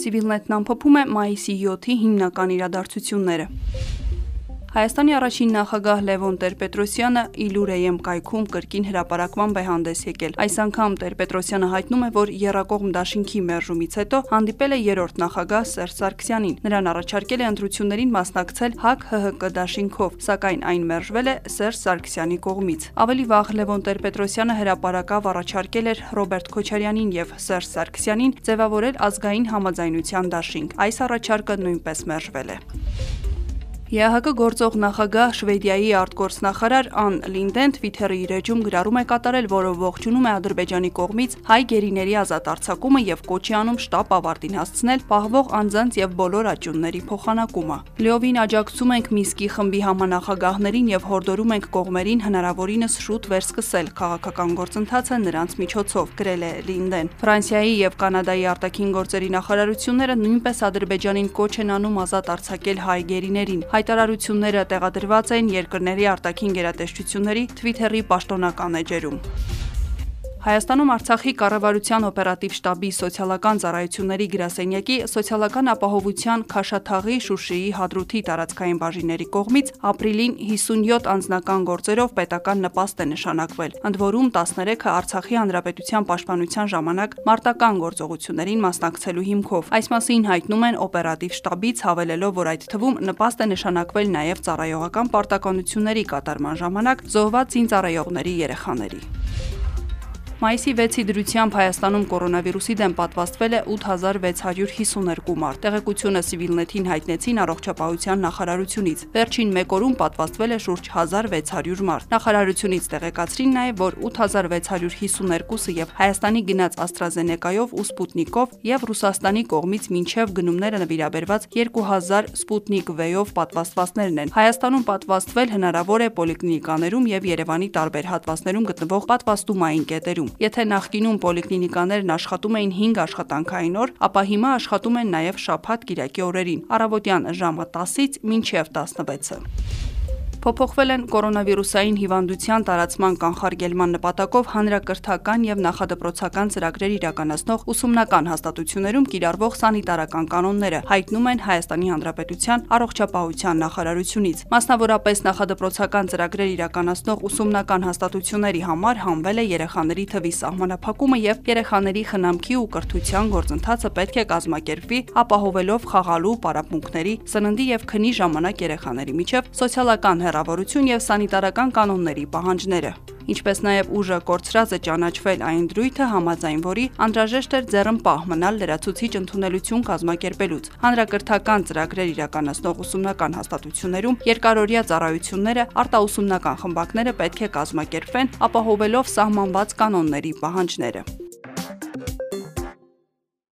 Civilnet-ն ամփոփում է մայիսի 7-ի հիմնական իրադարձությունները։ Հայաստանի առաջին նախագահ Լևոն Տեր-Պետրոսյանը Իլուրեյեմ կայքում կրկին հրապարակման է հանդես եկել։ Այս անգամ Տեր-Պետրոսյանը հայտնում է, որ Եռակողմ դաշինքի մերժումից հետո հանդիպել է երրորդ նախագահ Սերժ Սարգսյանին։ Նրան առաջարկել է ընտրություններին մասնակցել ՀԱԿ-ՀՀԿ դաշինքով, սակայն այն մերժվել է Սերժ Սարգսյանի կողմից։ Ավելի վաղ Լևոն Տեր-Պետրոսյանը հրապարակավ առաջարկել էր Ռոբերտ Քոչարյանին եւ Սերժ Սարգսյանին ձևավորել ազգային համաձայնության դաշինք։ Այս առաջարկը նույնպես մերժվել է։ ԵԱՀԿ գործող նախագահ Շվեդիայի արտգործնախարար Ան Լինդեն Twitter-ի իր էջում գրառում է կատարել, որը ողջունում է Ադրբեջանի կողմից հայ գերիների ազատ արձակումը եւ կոչի անում շտապ ավարտին հասցնել պահվող անձանց եւ բոլոր աճյունների փոխանակումը։ Լիովին աջակցում ենք Միսկի խմբի համանախագահներին եւ հորդորում ենք կողմերին հնարավորինս շուտ վերսկսել քաղաքական գործընթացը նրանց միջոցով, գրել է Լինդեն։ Ֆրանսիայի եւ Կանադայի արտաքին գործերի նախարարությունները նույնպես Ադրբեջանին կոչ են անում ազատ արձակել հայ գերիներին։ Հայ հայտարարությունները տեղադրված են երկրների արտաքին գերատեսչությունների Twitter-ի պաշտոնական էջերում։ Հայաստանում Արցախի կառավարության օպերատիվ շտաբի սոցիալական ծառայությունների գրասենյակի սոցիալական ապահովության Քաշաթաղի, Շուշիի, Հադրութի տարածքային բաժինների կողմից ապրիլին 57 անձնական գործերով պետական նպաստ է նշանակվել, ընդ որում 13-ը Արցախի հանրապետության պաշտպանության ժամանակ մարտական գործողություններին մասնակցելու հիմքով։ Այս մասին հայտնում են օպերատիվ շտաբից, հավելելով, որ այդ թվում նպաստ է նշանակվել նաև ծառայողական պարտականությունների կատարման ժամանակ զոհված զինծառայողների երեխաների։ Մայիսի 6-ի դրությամբ Հայաստանում կորոնավիրուսի դեմ պատվաստվել է 8652 մարդ։ Տեղեկությունը Civilnet-ին հայտնեցին առողջապահության նախարարությունից։ Վերջին 1 օրում պատվաստվել է շուրջ 1600 մարդ։ Նախարարությունից տեղեկացրին նաև, որ 8652-ը եւ Հայաստանի գնաց AstraZeneca-ով ու Sputnik-ով եւ Ռուսաստանի կողմից մինչև գնումները նվիրաբերված 2000 Sputnik V-ով պատվաստվածներն են։ Հայաստանում պատվաստվել հնարավոր է պոլիկլինիկաներում եւ Երևանի տարբեր հատվածներում գտնվող պատվաստումային կետերում։ Եթե նախկինում պոլիկլինիկաներն աշխատում էին 5 աշխատանքային օր, ապա հիմա աշխատում են նաև շաբաթ-կիրակի օրերին՝ առավոտյան ժամը 10-ից մինչև 16-ը։ Փոփոխվել են կորոնավիրուսային հիվանդության տարածման կանխարգելման նպատակով հանրակրթական եւ նախադպրոցական ծրագրեր իրականացնող ուսումնական հաստատություններում կիրառվող սանիտարական կանոնները, հայտնում են Հայաստանի Հանրապետության առողջապահության նախարարությունից։ Մասնավորապես նախադպրոցական ծրագրեր իրականացնող ուսումնական հաստատությունների համար հանվել է երեխաների թվի սահմանափակումը եւ երեխաների խնամքի ու կրթության գործընթացը պետք է կազմակերպվի ապահովելով խաղալու, պարապմունքների, սննդի եւ քնի ժամանակ երեխաների միջև սոցիալական հեռավորություն եւ սանիտարական կանոնների պահանջները։ Ինչպես նաև ուժը կորցրած է ճանաչվել այն դրույթը, համաձայն որի անհրաժեշտ էր ձեռնպահ մնալ լրացուցիչ ընդունելություն կազմակերպելուց։ Հանրակրթական ծրագրեր իրականացնող ուսումնական հաստատություններում երկարօրյա ծառայությունները, արտաուսումնական խմբակները պետք է կազմակերպվեն, ապահովելով սահմանված կանոնների պահանջները։